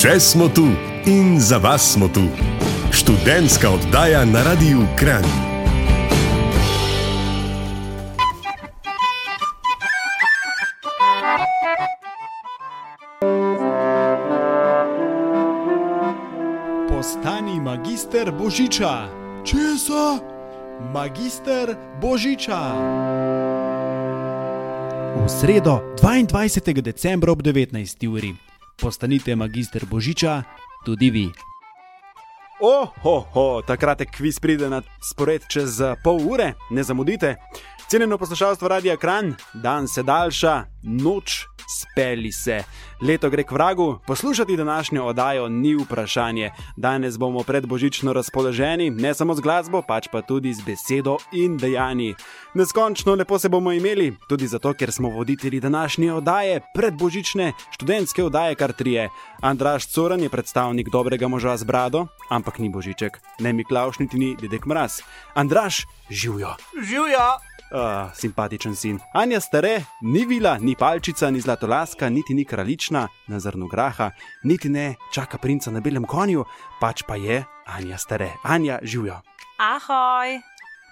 Še smo tu in za vas smo tu. Študentska oddaja na Radiu Kran. Postani magister Božiča. Česa? Magister Božiča. V sredo 22. decembra ob 19. uri. Postanite magister Božiča, tudi vi. Ohoho, takrat je kviz pride na spored čez eh, pol ure, ne zamudite. Cenjeno poslušalstvo Radia Kran, dan se daljša, noč speli se. Leto gre k vragu, poslušati današnjo oddajo ni vprašanje. Danes bomo predbožično razpoloženi, ne samo z glasbo, pač pa tudi z besedo in dejanji. Neskončno lepo se bomo imeli, tudi zato, ker smo voditelji današnje oddaje, predbožične študentske oddaje kar trije. Andraš Coran je predstavnik dobrega moža z brado, ampak ni božiček, ne Miklaš, niti ni dedek mraz. Andraš, živijo. Živja! Uh, simpatičen sin. Anja stare, ni vila, ni palčica, ni zlatolaska, niti ni kraljična na zrnu graha, niti ne čaka princa na belem konju, pač pa je Anja stare. Anja živijo. Ahoj!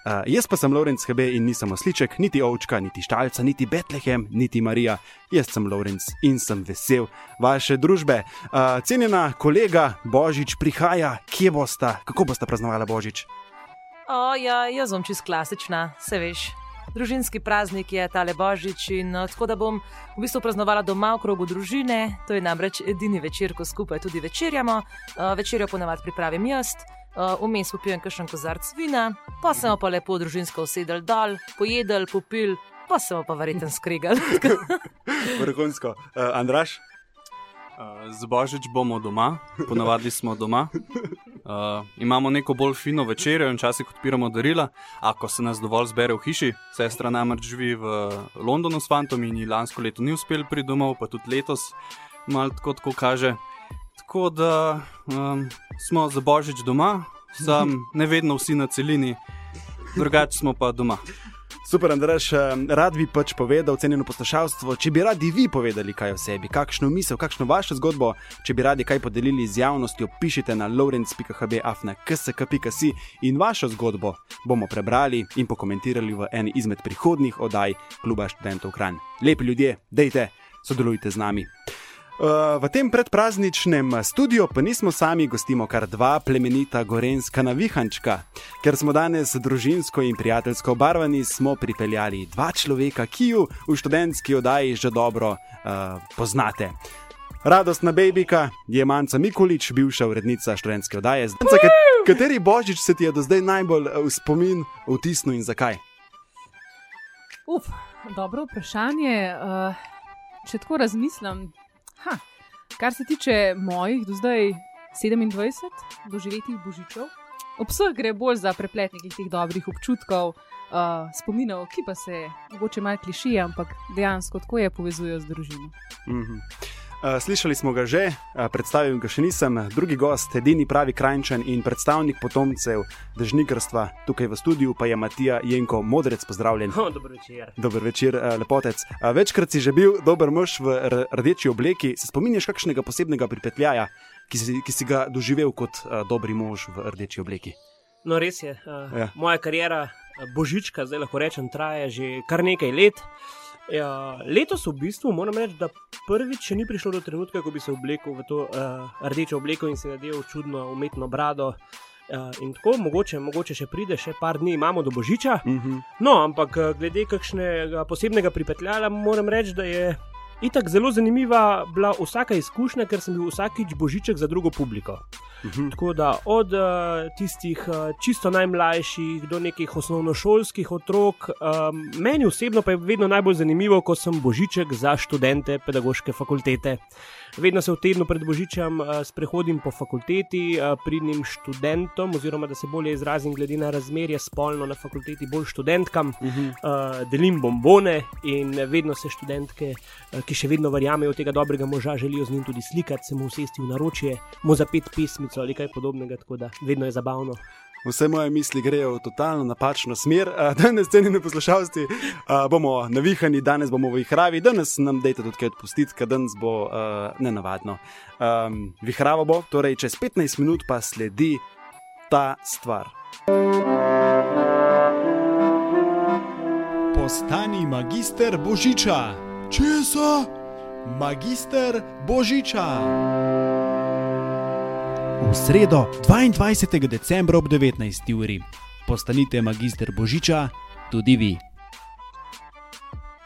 Uh, jaz pa sem Lorenz Hebe in nisem osliček, niti ovčka, niti štalca, niti Betlehem, niti Marija. Jaz sem Lorenz in sem vesel vaše družbe. Uh, cenjena kolega Božič prihaja, kje boste, kako boste praznovali Božič? O, ja, jaz sem čist klasična, se veš. Družinski praznik je tale božič in eh, tako da bom v bistvu praznovala doma v krogu družine. To je namreč edini večer, ko skupaj tudi večerjamo. Uh, večerjo ponavadi pripravim jaz, uh, vmes popijem kakšen kozarc vina, pa smo pa lepo družinsko usedeli dol, pojedel, popil, pa smo pa verjetno skregali. Vrhunsko. Uh, Andraš? Uh, Z božič bomo doma, ponavadi smo doma. Uh, imamo neko bolj fino večerjo in včasih odpiramo darila, ako se nas dovolj zbere v hiši. Sestra namreč živi v Londonu s fantom in ji lansko leto ni uspel priti domov, pa tudi letos, malo tako, tako kaže. Tako da um, smo za božič doma, sam ne vedno vsi na celini, drugače smo pa doma. Super, Andraš, eh, rad bi pač povedal, cenjeno poslušalstvo, če bi radi vi povedali kaj o sebi, kakšno misel, kakšno vašo zgodbo, če bi radi kaj podelili z javnostjo, pišite na lorenz.hb.afna.ksk.si in vašo zgodbo bomo prebrali in pokomentirali v eni izmed prihodnjih oddaj Kluba študentov Kran. Lepi ljudje, dejte, sodelujte z nami. Uh, v tem predprazničnem studiu pa nismo sami, gostimo kar dva plemenita gorenska navihančka. Ker smo danes družinsko in prijateljsko obarvani, smo pripeljali dva človeka, ki ju v študentski oddaji že dobro uh, poznate. Radostna bejbika je Manca Mikulič, bivša urednica študentske oddaje. Manca, kat- kateri božič se ti je do zdaj najbolj uh, v spomin vtisnil in zakaj? Uf, dobro vprašanje. Uh, če tako razmislim, ha, kar se tiče mojih do zdaj 27 doživetih božičev, ob vseh gre bolj za preplet nekih teh dobrih občutkov, uh, spominov, ki pa se mogoče malo klišije, ampak dejansko tako je povezujejo z družino. Mhm. Uh, slišali smo ga že, uh, predstavil ga še nisem. Drugi gost, edini pravi krajčan in predstavnik potomcev dežnikarstva tukaj v studiu, pa je Matija Jenko Modrec. Pozdravljen. Oh, dobro večer. Dober večer, uh, lepotec. Uh, večkrat si že bil dober mož v rdeči obleki. Se spominjaš kakšnega posebnega pripetljaja, ki si, ki si ga doživel kot uh, dobri mož v rdeči obleki? No, res je. Uh, Ja. ja. Moja karijera eh, božička, zdaj lahko rečem, traja že kar nekaj let. Ja, letos v bistvu moram reči, da prvič ni prišlo do trenutka, ko bi se oblekel v to uh, rdečo obleko in si nadel čudno umetno brado. Uh, in tako, mogoče, mogoče še pride, še par dni imamo do božiča. Uh -huh. No, ampak eh, glede kakšnega posebnega pripetljala, moram reči, da je itak zelo zanimiva bila vsaka izkušnja, ker sem bil vsakič božiček za drugo publiko. Uh -huh. Tako da od uh, tistih uh, čisto najmlajših do nekih osnovnošolskih otrok, um, meni osebno pa je vedno najbolj zanimivo, ko sem božiček za študente pedagoške fakultete. Vedno se v tednu pred božičem uh, sprehodim po fakulteti, uh, pridnim študentom, oziroma da se bolje izrazim, glede na razmerje spolno na fakulteti, bolj študentkam, Uh -huh. uh, delim bombone in vedno se študentke, ki še vedno verjamejo v tega dobrega moža, želijo z njim tudi slikati, se mu usesti v naročje, mu zapeti pesmico ali kaj podobnega, tako da vedno je zabavno. Vse moje misli grejo v totalno napačno smer. Danes, cenjeni poslušalci, bomo navihani, danes bomo v ihravi, danes nam dajte tudi kaj odpustiti, ker danes bo uh, nenavadno. Um, vihravo bo, torej čez 15 minut pa sledi ta stvar. Postani magister Božiča. Česa? Magister Božiča. V sredo, 22. decembra ob 19. uri. Postanite magister Božiča tudi vi.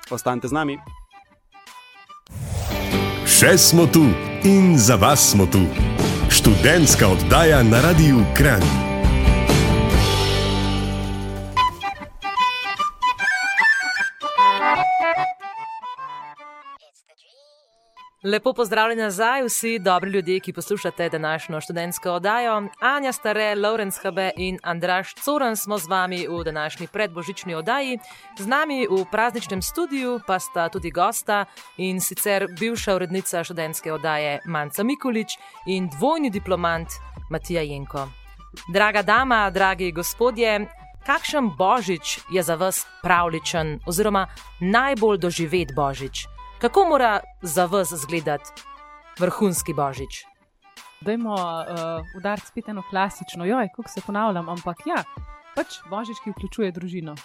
Ostanite z nami. Še smo tu in za vas smo tu. Študentska oddaja na Radiu Kran. Lepo pozdravljeni nazaj, vsi dobri ljudje, ki poslušate današnjo študentsko oddajo. Anja Stare, Lorenz Habe in Andraš Coren smo z vami v današnji predbožični oddaji. Z nami v prazničnem studiu pa sta tudi gosta in sicer bivša urednica študentske oddaje Manca Mikulič in dvojni diplomant Matija Jenko. Draga dama, dragi gospodje, kakšen božič je za vas pravličen oziroma najbolj doživet božič? Kako mora za vas izgledati vrhunski božič? Dajmo uh, udariti spet eno klasično, joj, kako se ponavljam, ampak ja, pač božič, ki vključuje družino.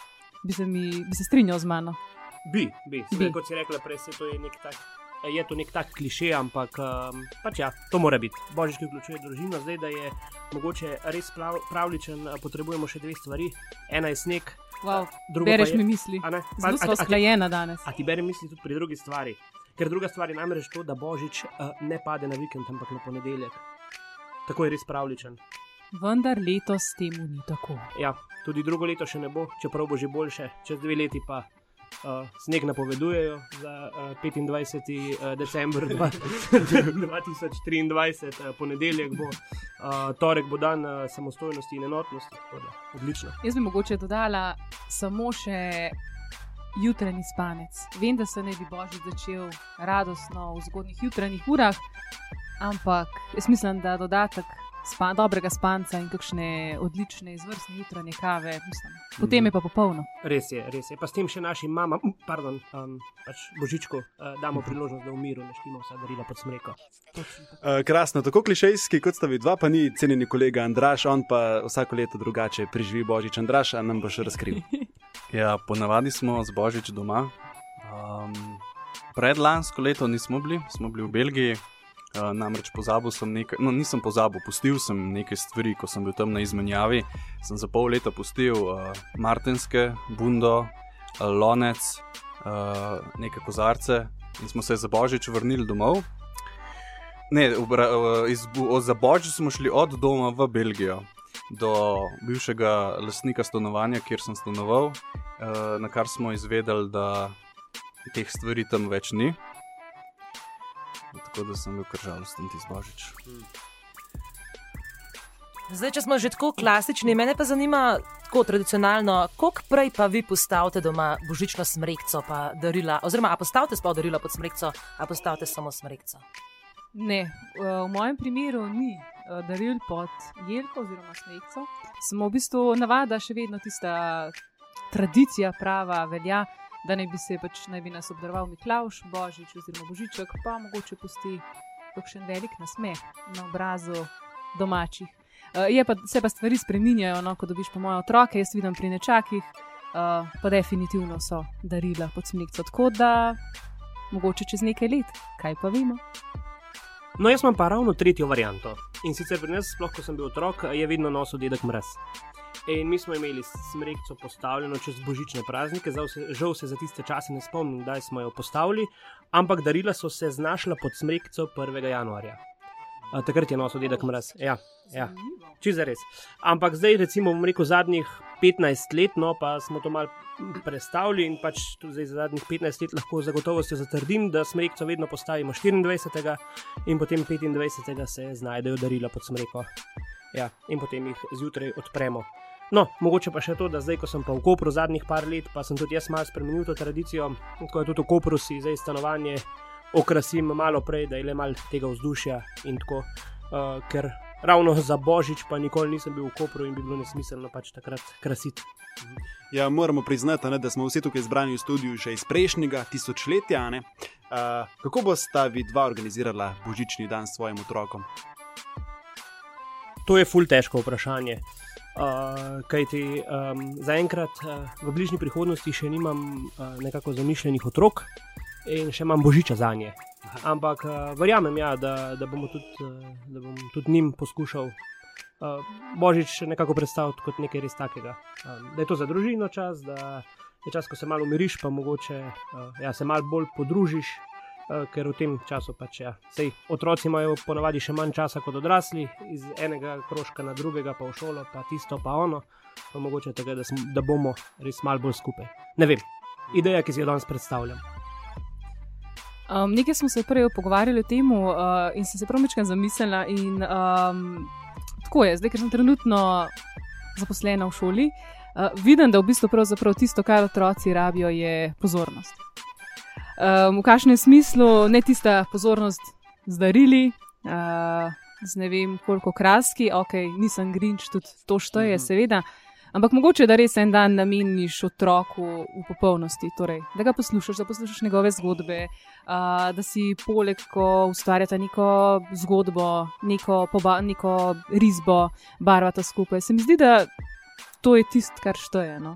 Bi se, mi, bi se strinjal z mano. Bi, bi. Bi. Zdaj, kot si rekla, prej se to je nek tak. Je to nek tak kliše, ampak um, pač ja, to mora biti. Božič, ki vključuje družino, zdaj, da je mogoče res prav, pravličen, a potrebujemo še dve stvari. Ena je sneg, Wow, druga bereš je, mi misli. Zelo smo sklajena danes. A ti berem misli tudi pri drugi stvari. Ker druga stvar je namreč to, da Božič uh, ne pade na vikend, ampak na ponedeljek. Tako je res pravličen. Vendar letos temu ni tako. Ja, tudi drugo leto še ne bo, čeprav bo že boljše, čez dve leti pa. Uh, sneg napovedujejo za uh, 25. Uh, december dva- 2023, uh, ponedeljek bo, uh, torek bo dan uh, samostojnosti in enotnosti. da Odlično. Jaz bi mogoče dodala samo še jutranji spanec. Vem, da se ne bi božič začel radostno v zgodnih jutranjih urah, ampak jaz mislim, da dodatek spa, dobrega spanca in kakšne odlične, izvrstne jutranje kave, mislim, potem je pa popolno. Res je, res je. Pa s tem še našim mamam, pardon, um, pač Božičku, uh, damo priložnost, da v miru neštimo vsa darila pod smreko. Uh, krasno, tako klišejski kot sta vidva, pa ni cenjeni kolega Andraš, on pa vsako leto drugače preživi Božič. Andraš, a nam boš razkril. Ja, ponavadi smo z Božič doma. Um, predlansko leto nismo bili, smo bili v Belgiji. Uh, namreč pozabil sem nekaj, no nisem pozabil, pustil sem nekaj stvari, ko sem bil tam na izmenjavi. Sem za pol leta pustil uh, Martinske, Bundo, uh, Lonec, uh, neke kozarce in smo se za Božič vrnili domov. Ne, obra, uh, iz, o, za Božič smo šli od doma v Belgijo do bivšega lastnika stanovanja, kjer sem stanoval, uh, na kar smo izvedeli, da teh stvari tam več ni. Tako da sem bil kar žalosten ti zbožič. Zdaj, če smo že tako klasični, mene pa zanima, tako tradicionalno, koliko prej pa vi postavite doma božično smrekco, pa darila, oziroma a postavite sploh darila pod smrekco, a postavite samo smrekco. Ne, eh, v mojem primeru ni eh, daril pod jelko oziroma smekco. Samo v bistvu navada še vedno tista tradicija prava velja, da naj bi se pač naj bi nas obdaroval Miklaš, Božič oziroma Božiček, pa mogoče pusti kakšen velik nasmeh na obrazu domačih. Eh, Je pa, se pa stvari spreminjajo, no, ko dobiš pa moje otroke, jaz vidim pri nečakih, uh, pa definitivno so darila pod smekco. Tako da mogoče čez nekaj let, kaj pa vemo. No, jaz imam pa ravno tretjo varianto. In sicer pri nas, sploh ko sem bil otrok, je vedno nosil dedek mraz. In mi smo imeli smrekco postavljeno čez božične praznike, se, žal se za tiste čase ne spomnim, kdaj smo jo postavili, ampak darila so se znašla pod smrekco 1. januarja. A, takrat je nosil dedek mraz. Ja, ja. Čisto res. Ampak zdaj, recimo, bom rekel, zadnjih 15 let, no pa smo to malo prestavili in pač zdaj za zadnjih 15 let lahko zagotovo se zatrdim, da smrekco vedno postavimo 24. in potem 25. se znajdejo darila pod smreko. Ja, in potem jih zjutraj odpremo. No, mogoče pa še to, da zdaj, ko sem pa v Kopru zadnjih par let, pa sem tudi jaz malo spremenil to tradicijo, tako je tudi v Kopru si zdaj stanovanje okrasim malo prej, da je le malo tega vzdušja in tako. Uh, ker ravno za božič, pa nikoli nisem bil v Kopru in bi bilo nesmiselno pač takrat krasiti. Ja, moramo priznati, ne, da smo vsi tukaj zbrani v studiu še iz prejšnjega tisočletja. ne. Uh, kako bosta vi dva organizirala božični dan s svojim otrokom? To je ful težko vprašanje. Uh, Kaj ti um, zaenkrat uh, v bližnji prihodnosti še nimam uh, nekako zamišljenih otrok in še imam božiča za nje. Ampak uh, verjamem, ja, da, da, tudi, uh, da bom tudi njim poskušal uh, božič nekako predstaviti kot nekaj res takega. Um, da je to za družino čas, da je čas, ko se malo umiriš, pa mogoče uh, ja, se malo bolj podružiš. Uh, ker v tem času pač ja. Sej, otroci imajo ponavadi še manj časa kot odrasli, iz enega krožka na drugega, pa v šolo, pa tisto, pa ono. Pa mogoče tega, da, da bomo res malo bolj skupaj. Ne vem, ideja, ki si jo danes predstavljam. Um, nekaj smo se prej pogovarjali o tem, uh, in sem se prav nekaj zamislila. In, um, tako je, zdaj, ker sem trenutno zaposlena v šoli, uh, vidim, da v bistvu tisto, kar otroci rabijo, je pozornost. Um, v kakšnem smislu, ne tista pozornost z darili, uh, z ne vem koliko kraski, ok, nisem grinč, tudi to šteje, Mhm. seveda. Ampak mogoče, da res en dan nameniš otroku v popolnosti, torej, da ga poslušaš, da poslušaš njegove zgodbe, uh, da si poleg, ko ustvarjata neko zgodbo, neko, poba, neko risbo, barvata skupaj. Se mi zdi, da to je tisto, kar šteje. No?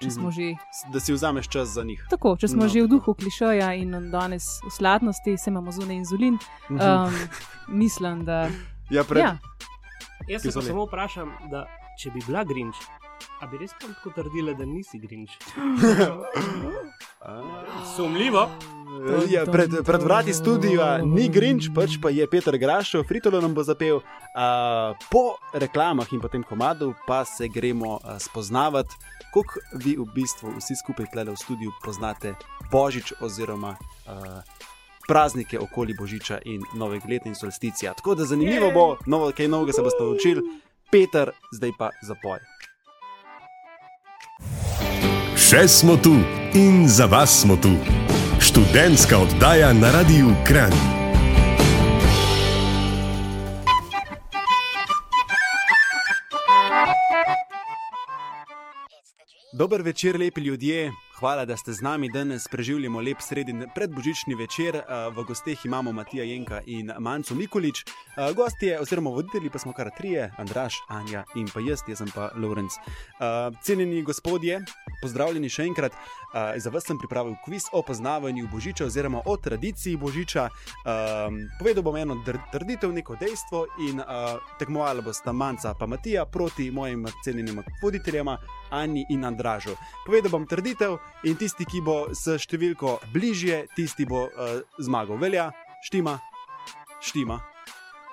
Če Mhm. smo že Da si vzameš čas za njih. tako, če smo No, že v tako. duhu klišeja in danes v sladnosti, se imamo zunaj inzulin, Mhm. um, mislim, da ja, pred, ja, Jaz se samo vprašam, da če bi bila grinč, a bi res tako trdila, da nisi grinč? Sumljivo. Ja, pred, pred vrati studia ni Grinč, pač pa je Peter Grašov, Fritolo nam bo zapel. Uh, po reklamah in potem komadu pa se gremo uh, spoznavati, kako vi v bistvu vsi skupaj tle v studiu poznate Božič oziroma uh, praznike okoli Božiča in novega leta in solsticija. Tako da zanimivo bo, novo, kaj novega se boste naučili. Peter, zdaj pa zapoj. Še smo tu in za vas smo tu. Študentska oddaja na Radiu Kran. Dober večer, lepi ljudje. Hvala, da ste z nami danes. Preživljamo lep sredin predbožični večer. Eh, V gosteh imamo Matija Jenka in Manco Mikolič. Eh, Gostje, oziroma voditelji pa smo kar trije: Andraš, Anja in pa jaz, jaz sem pa Lorenz. Eh, Cenjeni gospodje, pozdravljeni še enkrat. Eh, Za vas sem pripravil kviz o poznavanju Božiča oziroma o tradiciji Božiča. Um, povedal bom eno trditev, neko dejstvo in uh, tekmovala bosta Manca pa Matija proti mojim cenjenim voditeljema Ani in Andražu. Povedal bom trditev in tisti, ki bo s številko bližje, tisti bo uh, zmagal. Velja, štima, štima.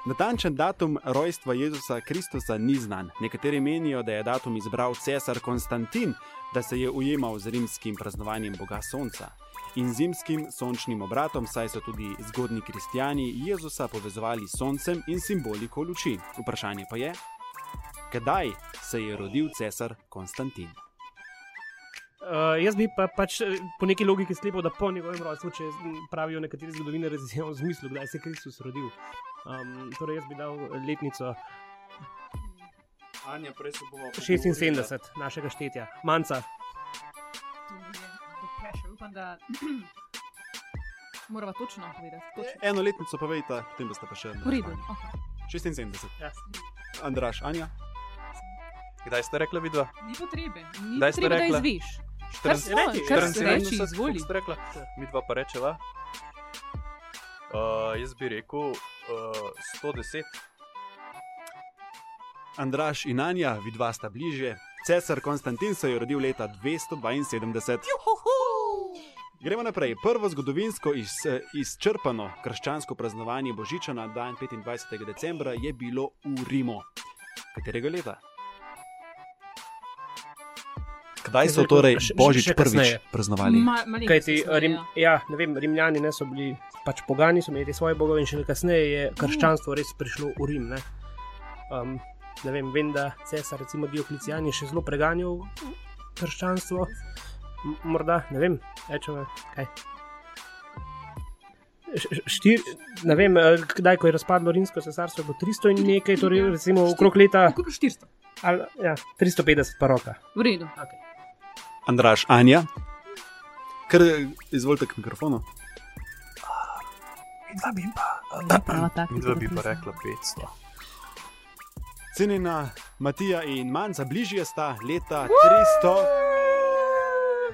Natančen datum rojstva Jezusa Kristusa ni znan. Nekateri menijo, da je datum izbral cesar Konstantin, da se je ujemal z rimskim praznovanjem Boga Sonca in zimskim sončnim obratom, saj so tudi zgodni kristijani Jezusa povezovali s soncem in simboliko luči. Vprašanje pa je, kdaj se je rodil cesar Konstantin? Uh, jaz bi pa pač eh, po neki logiki sklepal, da po njegovem rojstvu, če pravijo nekateri zgodovinari, raziskajo v smislu, kdaj se je Kristus rodil. Um, torej, jaz bi dal letnico Anja, prej se bomo 76 našega štetja, manjca. upam, da moramo točno povedati. Točno. Eno letnico povejte, potem boste pa še V redu. Okay. 76. Ja. Andraš, Anja. Kdaj ste rekli, vidva? Ni potrebe, ni Kdaj potrebe, da rekla? izveš. Kar se 74, reči, koliko izvoli. ste rekla? Mi dva pa rečeva. Uh, jaz bi rekel 110. Andraš in Anja, vidva sta bližje. Cesar Konstantin se je rodil leta 272. Gremo naprej. Prvo zgodovinsko iz, izčrpano krščansko praznovanje Božiča na dan 25. decembra je bilo v Rimu. Katerega leta? Kdaj so torej še- Božič še prvič kasneje. praznovali? Ma, Kaj ti, rim, ja. ne vem, Rimljani ne so bili pač pogani, so imeli svoje bogove in šele kasneje je krščanstvo res prišlo v Rim. Ne, um, ne vem, vem, da cesar, recimo Dioklecijan, je še zelo preganjal krščanstvo. M morda, ne vem, rečemo kaj. štir, ne vem, eh, kdaj ko je razpadlo rimsko cesarstvo, bo 300 in nekaj, torej recimo okrog leta Kako 400? ali, ja, 350 pa roka. V redu. Andraš, Anja. Ker izvolite k mikrofonu. Midva bi pa, Prava taktika, midva bi pa rekla 500. Cenjena Matija in Manca, bližje sta leta 300.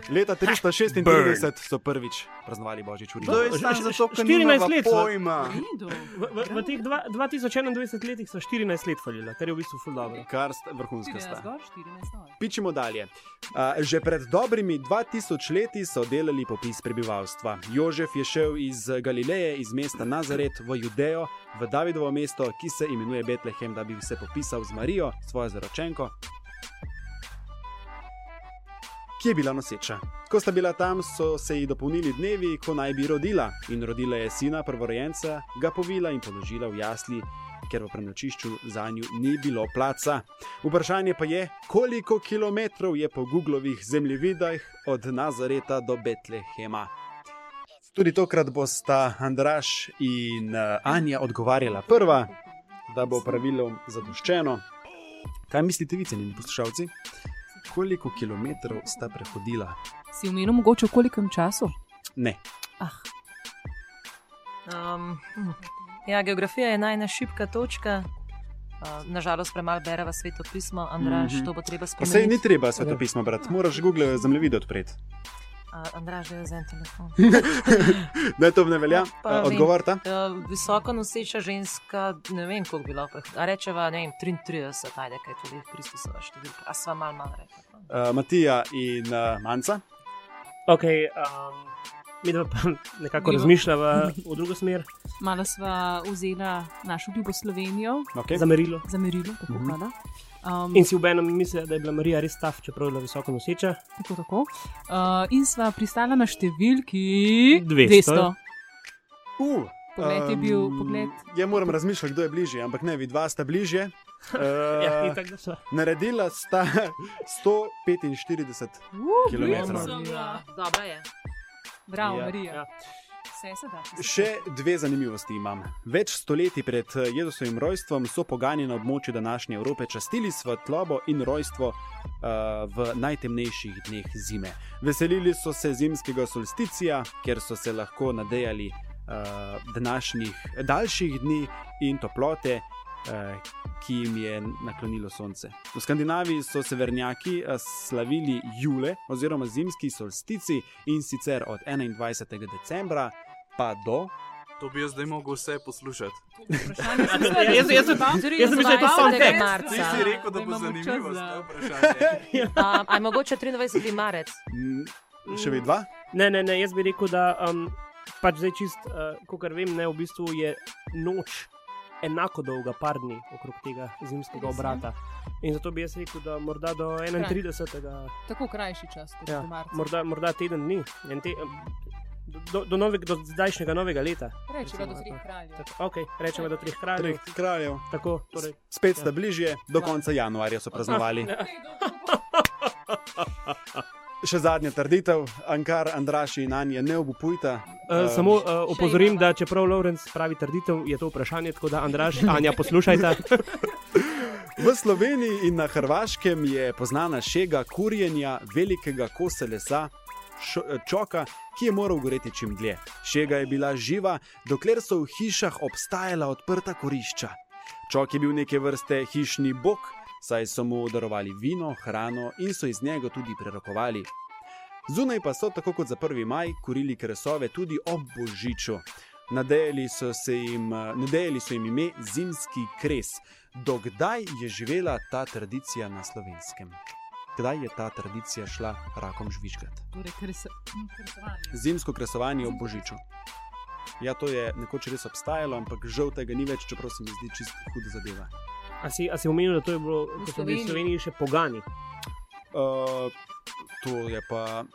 Leta 336 so prvič praznovali Božič v Rimu. To je samo zato, ker 14 nimava let pojma. V. V, v, teh dva, 2021 letih so 14 let falila, kar je v bistvu ful dobro. Kar vrhunska 14 sta. gor, 14 dol. Pičimo dalje. Uh, že pred dobrimi 2000 leti so delali popis prebivalstva. Jožef je šel iz Galileje, iz mesta Nazaret v Judejo, v Davidovo mesto, ki se imenuje Betlehem, da bi se popisal z Marijo, svojo zaročenko, ki je bila noseča. Ko sta bila tam, so se ji dopolnili dnevi, ko naj bi rodila. In rodila je sina, prvorojenca, ga povila in položila v jasli, ker v prenočišču za njo ni bilo placa. Vprašanje pa je, koliko kilometrov je po Googlovih zemljevidih od Nazareta do Betlehema. Tudi tokrat bosta Andraš in uh, Anja odgovarjala prva, da bo pravilom zadoščeno. Kaj mislite, vi, cenjeni poslušalci? Koliko kilometrov sta prehodila? Si umenil mogoče v kolikem času? Ne, Ah, Um, ja, geografija je najna šibka točka. Uh, nažalost, premalo bereva sveto pismo, Andraš, Mhm. mm -hmm. to bo treba pa se spremeniti. ni treba svetopisma brati, moraš Google zemljevide odpreti. Andraš, da je za en telefon. Da to ne velja, Pa uh, vem. odgovor ta. Uh, visoko noseča ženska, ne vem, koliko bi lahko. A rečeva, ne vem, 33, ajde, kaj tudi Kristusova številka. A sva mal, mal rekla. Uh, Matija in uh, Manca. Ok, um, mi dva pa nekako Midva- razmišljava v drugo smer, malo sva vzela našo ljubo Slovenijo Okay. za merilo. za merilo, tako Mhm. hvala. Um, In si v enem misli, da je bila Marija res taf, čeprav je bila visoko noseča. tako, tako. Uh, in sva pristala na številki 200. Uh, Pogled je bil, em, pogled. Ja, moram razmišljati, kdo je bližje, ampak ne, vi dva sta bližje. Uh, Ja, da so. naredila sta 145 kilometrov. Dobra je. Bravo, Ja, Marija. ja. Vse se da. Še dve zanimivosti imam. Več stoletij pred eh, Jezusovim rojstvom so pogani na območju današnje Evrope častili svetlobo in rojstvo uh, v najtemnejših dneh zime. Veselili so se zimskega solsticija, ker so se lahko nadejali uh, današnjih daljših dni in toplote. Ki jim je naklonilo sonce. V Skandinaviji so severnjaki slavili jule oziroma zimski solstici in sicer od 21. decembra pa do To bi jaz zdaj mogel vse poslušati. Ja, jaz- jaz sem- jaz sem mislil, da je to sound effect. Ti si rekel, da bo zanimivo za- vprašanje. Um, aj mogoče 23. marec. Mm, Še vi dva? Ne, ne, ne, jaz bi rekel, da um, pač zdaj čist, uh, kot vem, ne, v bistvu je noč enako dolga, par dni okrog tega zimskega je. obrata. In zato bi jaz rekel, da morda do 31. Tako krajši čas kot Ja, do marca. morda, morda teden dni, En te, um, do, do, novega, do zdajšnjega novega leta. Rečeva do treh tako. kraljev. Tako, ok, rečemo do treh kraljev. Treh kraljev. Tako, torej, Spet sta bližje, do konca januarja so praznovali. Še zadnja trditev, Ankar, Andraš in Anja, ne obupujte. Uh, samo uh, opozorim, da čeprav Lorenz pravi trditev, je to vprašanje, tako da Andraš, Anja, poslušajte. V Sloveniji in na Hrvaškem je poznana šega kurjenja velikega kosa lesa. Čoka, ki je moral goreti čim dlje. Šega je bila živa, dokler so v hišah obstajala odprta korišča. Čok je bil neke vrste hišni bog, saj so mu darovali vino, hrano in so iz njega tudi prerokovali. Zunaj pa so, tako kot za 1. maj, kurili kresove tudi ob božiču. Nadejali so, jim, nadejali so jim ime zimski kres. Dokdaj je živela ta tradicija na slovenskem? Kdaj je ta tradicija šla rakom žvižgati? Torej, kres, kresovanje. Zimsko kresovanje ob božiču. Ja, to je nekoč res obstajalo, ampak žal tega ni več, čeprav se mi zdi čisto huda zadeva. A si, a si omenil, da to je bilo, so bili v Sloveniji. Sloveniji še pogani? Uh, to je pa.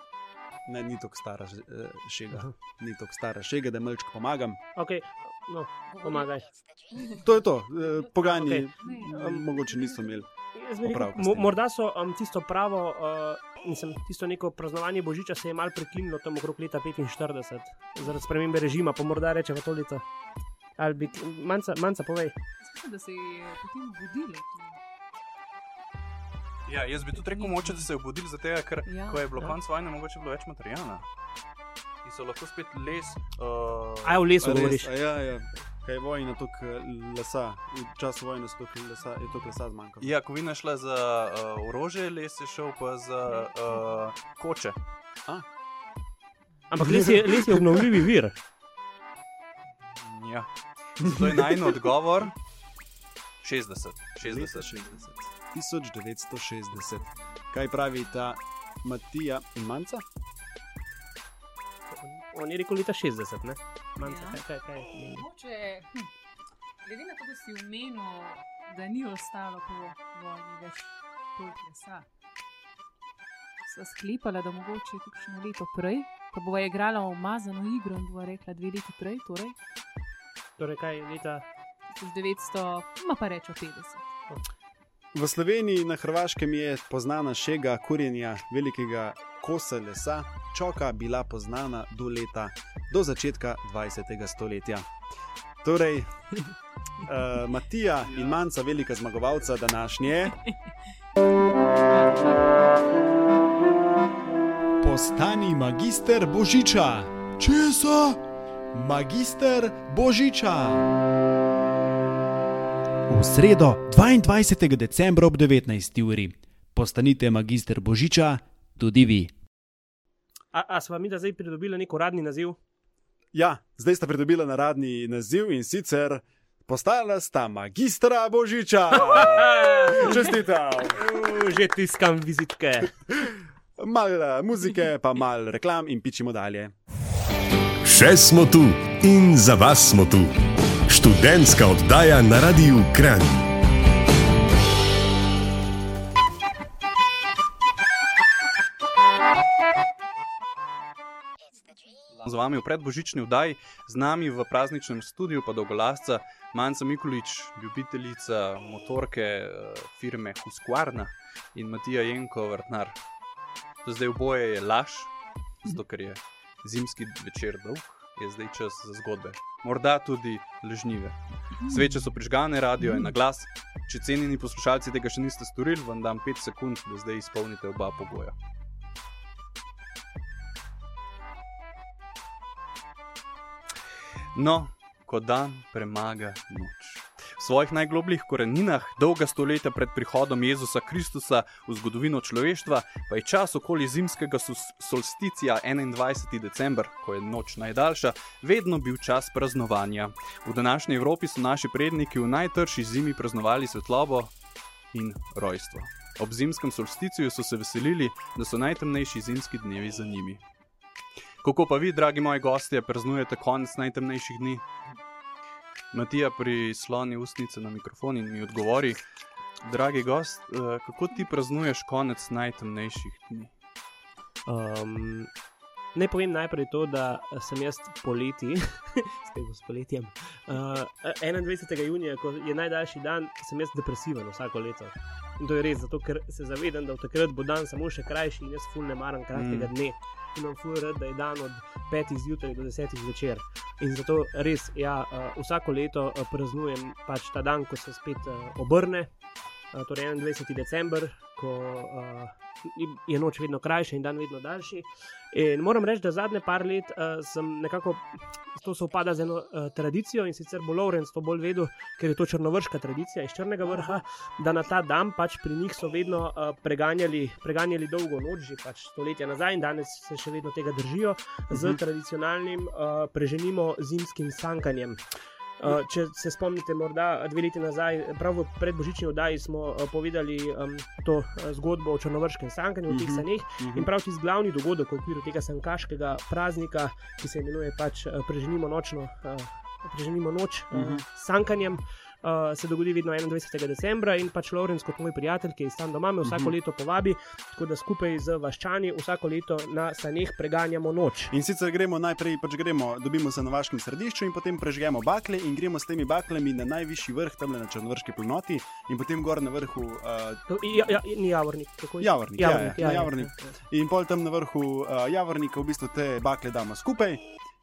Ne, ni tako stara eh, šega, ni tako stara šega, da malček pomagam. Ok, no, pomagaj. To je to, eh, pogani, Okej. okay. mogoče niso imeli. Jaz bi rekel, morda so um, tisto pravo, uh, mislim, tisto neko praznovanje Božiča se je mal prekinilo tam okrog leta 45, zaradi spremembe režima, pa morda rečemo to leto. Ali bi, manjca, manjca povej. Mislim, da se je potem budilo. Ja, jaz bi tudi rekel, moče, da se je obudil, zato ker Ja. ko je bilo Ja. konec vojne, mogoče bilo več materijala. In so lahko spet les. Uh, Aj v lesu A res? govoriš. A Ja, ja. Kaj je vojna, tukaj lesa, v času vojne so tukaj lesa, je tukaj lesa zmanjkalo. Ja, ko vina šla za uh, orožje, les je šel pa za uh, koče. Ampak les je, les je obnovljivi vir. Ja. Zato je najn odgovor 60. 60. Leta 60. 1960. Kaj pravi ta Matija in Manca? On je rekel leta 60, ne? Manjca, Ja. kaj, kaj, kaj. Mogoče, hm, glede na to, da si omenil, da ni ostalo po vojni več toliko lesa, sva sklepala, da mogoče kakšno leto prej, ko bova igrala umazano igro in bova rekla dve leti prej, torej Torej, kaj leta 1900, ma pa reče 50. V Sloveniji na Hrvaškem je poznana šega kurjenja velikega kosa lesa, čoka bila poznana do leta, do začetka 20. stoletja. Torej, uh, Matija in Manca, velika zmagovalca današnje. Postani magister Božiča. Česa? Magister Božiča. V sredo 22. decembra ob 19. uri. Postanite magister Božiča tudi vi. A, a sva mi da zdaj pridobila nek uradni naziv? Ja, zdaj sta pridobila naradni naziv in sicer postala sta magistra Božiča. Čestitam. Že tiskam vizitke. Mal eh, muzike, pa mal reklam in pičimo dalje. Še smo tu in za vas smo tu. Študentska oddaja na Radiu Kran. Vami v predbožični vdaji, z nami v prazničnem studiu pa dolgolasca Manca Mikulič, ljubiteljica motorke eh, firme Husqvarna in Matija Jenko, vrtnar. To zdaj oboje je laž, zato ker je zimski večer dolg, je zdaj čas za zgodbe. Morda tudi ležnive. Sveče so prižgane, radio je na glas. Če cenjeni poslušalci tega še niste storili, vam dam 5 sekund, da zdaj izpolnite oba pogoja. No, ko dan premaga noč. V svojih najglobljih koreninah, dolga stoletja pred prihodom Jezusa Kristusa v zgodovino človeštva, pa je čas okoli zimskega solsticija 21. december, ko je noč najdaljša, vedno bil čas praznovanja. V današnji Evropi so naši predniki v najtrši zimi praznovali svetlobo in rojstvo. Ob zimskem solsticiju so se veselili, da so najtemnejši zimski dnevi za njimi. Kako pa vi, dragi moji gostje, praznujete konec najtemnejših dni? Matija prisloni ustnice na mikrofon in mi odgovori, dragi gost, eh, kako ti praznuješ konec najtemnejših dni? Um, naj povem najprej to, da sem jaz poleti, s poletjem. Uh, 21. junija, ko je najdaljši dan, sem jaz depresiven vsako leto. In to je res, zato ker se zavedam, da v takrat bo dan samo še krajši in jaz ful ne maram kratkega Mm. dne. Imam ful rad, da je dan od 5 zjutraj do 10 zvečer. In zato res, ja, uh, vsako leto uh, praznujem pač ta dan, ko se spet uh, obrne, torej 21. december, ko uh, je noč vedno krajša in dan vedno daljši. In moram reči, da zadnje par let uh, sem nekako to sovpada z eno uh, tradicijo in sicer bo Lorenz to bolj vedel, ker je to črnovrška tradicija iz Črnega vrha, da na ta dan pač pri njih so vedno uh, preganjali, preganjali dolgo noč, že pač stoletja nazaj in danes se še vedno tega držijo z tradicionalnim uh, preženimo zimskim sankanjem. Uh, če se spomnite, morda dve leti nazaj, prav v predbožični oddaji smo uh, povedali um, to uh, zgodbo o črnovrškem sankanju, o teh Mhm. saneh. In prav tisti glavni dogodek v okviru tega sankaškega praznika, ki se imenuje pač uh, Preženimo nočno. Uh, Preženimo noč uh, Mhm. s sankanjem. uh, se dogodi vedno 21. decembra in pač Lorenz, kot moj prijatelj, ki je tam doma, me vsako Mhm. leto povabi, tako da skupaj z vaščani vsako leto na saneh preganjamo noč. In sicer gremo najprej, pač gremo, dobimo se na vaškem središču in potem prežgemo bakle in gremo s temi baklami na najvišji vrh, tam na Črnvrški planoti in potem gor na vrhu. Uh, Ja, ja, ni javornik. kako je? Javornik, ja, javornik, ja, ja, ja, javornik. ja. In pol tam na vrhu uh, javornika v bistvu te bakle damo skupaj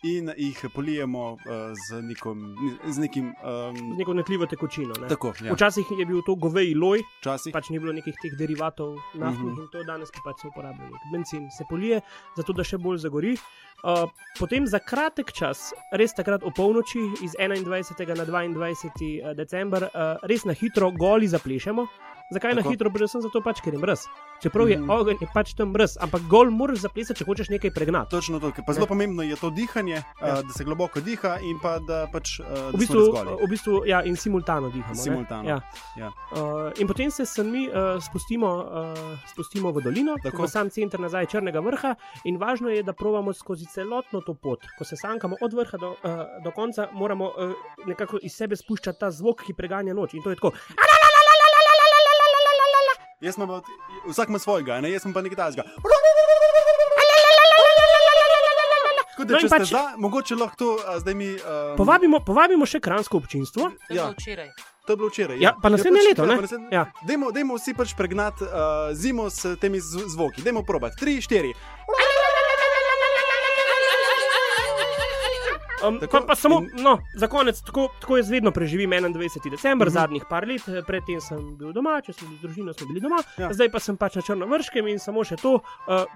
in jih polijemo uh, z, nekom, z nekim. Z Um, neko netljivo tekočino. Ne? tako, ja, Včasih je bil to goveji loj, včasih. pač ni bilo nekih teh derivatov naftnih Mhm. uh -huh. in to danes pa pač se uporablja nek bencin, se polije, zato da še bolj zagori. Uh, potem za kratek čas, res takrat o polnoči, iz 21. na 22. december, uh, res na hitro goli zaplešemo. Zakaj Tako. na hitro? Predvsem zato, pač, ker je mrz. Čeprav je Mhm. ogenj, je pač tam mrz, ampak gol moraš zaplesati, če hočeš nekaj pregnati. Točno to, pa zelo Ne. pomembno je to dihanje, Ja. uh, da se globoko diha in pa da pač uh, V da bistvu, res goli. v bistvu, ja, in simultano dihamo. Simultano, Ja. ja. Uh, in potem se sami uh, spustimo, uh, spustimo v dolino, Tako. v sam center nazaj Črnega vrha. In važno je, da provamo skozi celotno to pot. Ko se sankamo od vrha do, uh, do konca, moramo uh, nekako iz sebe spuščati ta zvok, ki preganja noč. In to je tako. Jaz imam, pa- vsak ima svojega, ne? jaz sem pa nekaj tajnega. Tako da, No in če ste pač- za, mogoče lahko to a, zdaj mi. Um, Povabimo, povabimo še kransko občinstvo. To je Ja. včeraj. To je bilo včeraj. Ja, pa naslednje pač- leto, ne? pa naslednje- Ja. Dajmo, dajmo vsi pač pregnati uh, zimo s temi zv zvoki. Dajmo probati. Tri, štiri. Um, Tako, pa, pa samo, in- no, za konec, tako, tako jaz vedno preživim 21. december, Mhm. -huh. zadnjih par let, eh, predtem sem bil doma, če sem bil z družino, smo bili doma, Ja. zdaj pa sem pač na Črnovrškem in samo še to, uh,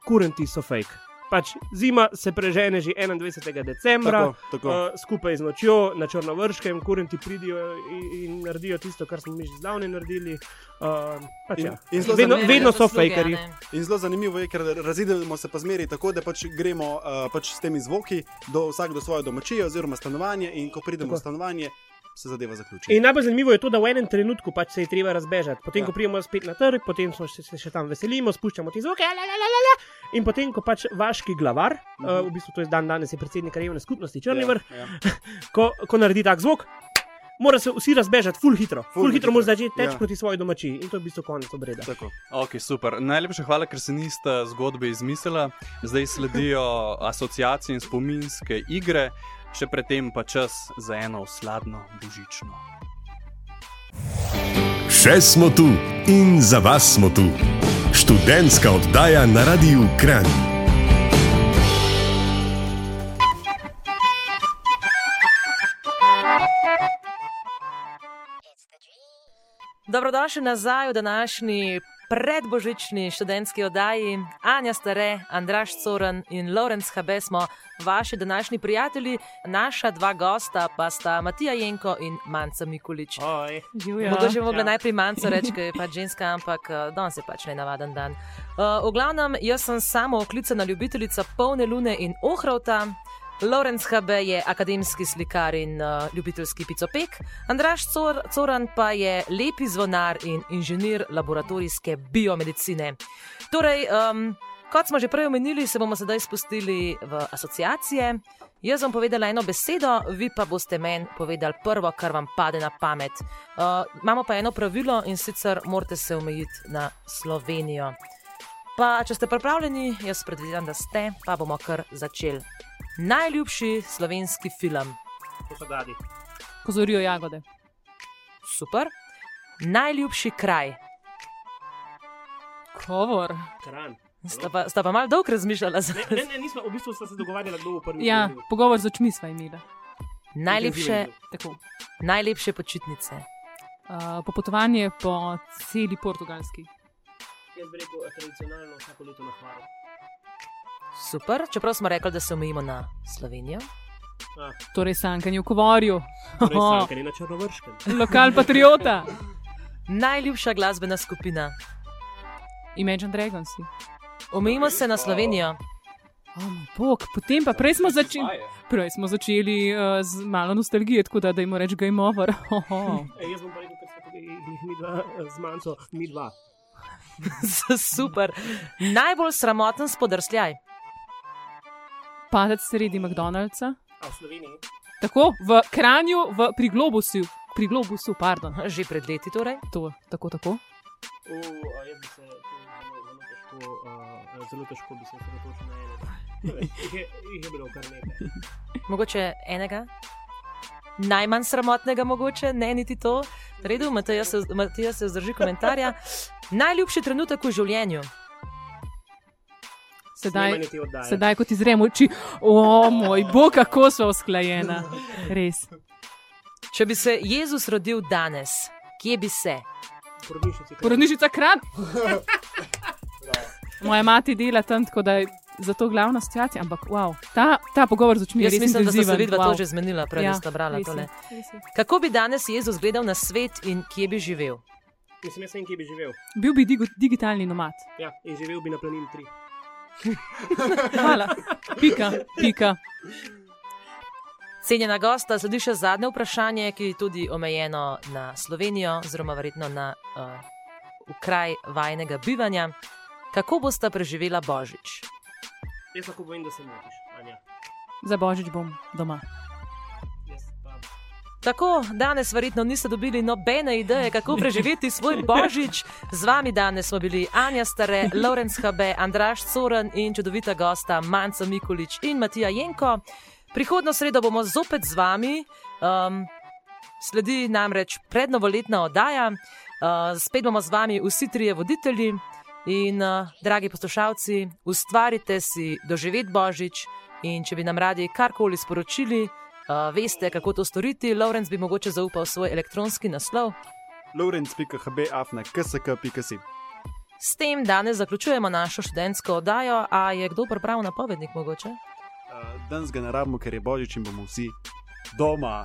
kurenti so fake. Pač zima se prežene že 21. decembra, Tako, tako. Uh, skupaj z nočjo na Črnovrškem, kurenti pridijo in, in naredijo tisto, kar smo mi že zdavne naredili. Uh, pač In- ja. in zelo vedno, vedno so Zasluge, a fakerji. ne? In zelo zanimivo je, ker razidemo se pa zmeri tako, da pač gremo uh, pač s temi zvoki do vsak do svoje domačije oziroma stanovanje in ko pridemo Tako. v stanovanje, se zadeva zaključi. In najbolj zanimivo je to, da v enem trenutku pač se je treba razbežati. Potem, Ja. ko pridemo spet na trg, potem smo še, se še tam veselimo, spuščamo ti zvoke, la, la, la, la, la. in potem, ko pač vaški glavar, -huh. uh, v bistvu to je dan danes, je predsednik krajevne skupnosti Črni vrh, Ja, ja. ko, ko naredi tak zvok. Mora se vsi razbežati, full hitro. Full, Ful full hitro hitro, mora začeti teči ja. proti svoji domačiji in to je v bistvu konec obreda. Tako. Ok, super. Najlepša hvala, ker se niste zgodbe izmislila. Zdaj sledijo asociacije in spominske igre, še predtem pa čas za eno sladno božično. Še smo tu in za vas smo tu. Študentska oddaja na Radiu Kran. Dobrodošli nazaj v današnji predbožični študentski oddaji. Anja Stare, Andraš Coren in Lorenz Habe smo vaši današnji prijatelji, naša dva gosta pa sta Matija Jenko in Manca Mikulič. Mogoče bi mogla Ja. najprej manjco reči, ker je pač ženska, ampak eh, danes je pač nenavaden dan. Uh, v glavnem, jaz sem samo oklicana ljubiteljica polne lune in ohrovta. Lorenz Habe je akademski slikar in uh, ljubiteljski picopek, Andraš Cor Coran pa je lepi zvonar in inženir laboratorijske biomedicine. Torej, um, kot smo že prej omenili, se bomo sedaj spustili v asociacije. Jaz bom povedala eno besedo, vi pa boste meni povedali prvo, kar vam pade na pamet. Uh, imamo pa eno pravilo in sicer morate se omejiti na Slovenijo. Pa, če ste pripravljeni, jaz predvidevam, da ste, pa bomo kar začeli. Najljubši slovenski film, to so gadi. Ko zorijo jagode. super. Najljubši kraj, Kovor. Kran. sta pa, sta pa malo dolgo razmišljala. za- Ne, ne, ne, nismo, v bistvu smo se dogovarjali, kdo bo prvi. Ja, odgovoril. pogovor z očmi sva imela. Najlepše, Tako. najlepše počitnice. Uh, popotovanje po celi portugalski. Jaz bi rekel, tradicionalno vsako leto na hvaru. Super, čeprav smo rekli, da se omejimo na Slovenijo. Ah, Torej, sankanje v Kovorju. torej sankanje na Črnovrškem. Lokal patriota. Najljubša glasbena skupina. Imagine Dragons. Omejimo se na Slovenijo. O, moj bog, potem pa prej smo začeli. Prej smo začeli uh, z malo nostalgije, tako da dajmo reči game over. Oho. E, jaz bom pa rekel, ker smo tukaj jih mi dva eh, z manjco, mi dva. Super. Najbolj sramoten spodrsljaj. Padec sredi McDonald'sa. A v Sloveniji? Tako, v Kranju, v, pri Globusu. pri globusu, pardon. Že pred leti torej. To, tako, tako. U, a jaz bi se zelo, zelo težko, uh, zelo težko bi se osredotočil na enega. Jih je, jih je bilo kar nekaj. Mogoče enega? Najmanj sramotnega, mogoče ne niti to. Redu, Matija se, Matija se vzdrži komentarja. Najljubši trenutek v življenju. Sedaj, sedaj kot izrem oči, o moj bog, kako smo usklajena. Res. Če bi se Jezus rodil danes, kje bi se? Porodnišnica kran. Moja mati dela tam, tako da je zato glavna situacija. Ampak, wow, ta, ta pogovor z očmi je res mislim, da sta se intenziven, vidva wow. to že zmenila, prej ja, sta brala tole. res je. Kako bi danes Jezus gledal na svet in kje bi živel? Mislim, jaz sem, kje bi živel. Bil bi digo, digitalni nomad. Ja, in živel bi na planini 3. Hvala. Pika, pika. Cenjena gosta, sledi še zadnje vprašanje, ki je tudi omejeno na Slovenijo, oziroma verjetno na uh, kraj vajnega bivanja. Kako boste preživela Božič? Jaz lahko povem, da se motiš, Anja. Za božič bom doma. Tako, danes verjetno niste dobili nobene ideje, kako preživeti svoj božič. Z vami danes smo bili Anja Stare, Lorenz Habe, Andraš Coren in čudovita gosta Manca Mikulič in Matija Jenko. Prihodno sredo bomo zopet z vami, um, sledi namreč prednovoletna oddaja, uh, spet bomo z vami vsi trije voditelji. In, uh, dragi poslušalci, ustvarite si doživet božič in če bi nam radi karkoli sporočili, Uh, veste, kako to storiti. Lorenz bi mogoče zaupal svoj elektronski naslov. Lorenz.hb afna ksk.si. S tem danes zaključujemo našo študentsko oddajo. A je kdo pripravil napovednik mogoče? Uh, danes ga ne rabimo, ker je božič in bomo vsi doma.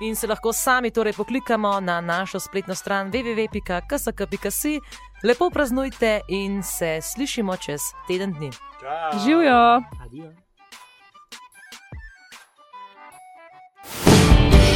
In se lahko sami torej poklikamo na našo spletno stran www.ksk.si. Lepo praznujte in se slišimo čez teden dni. Živijo! adijo.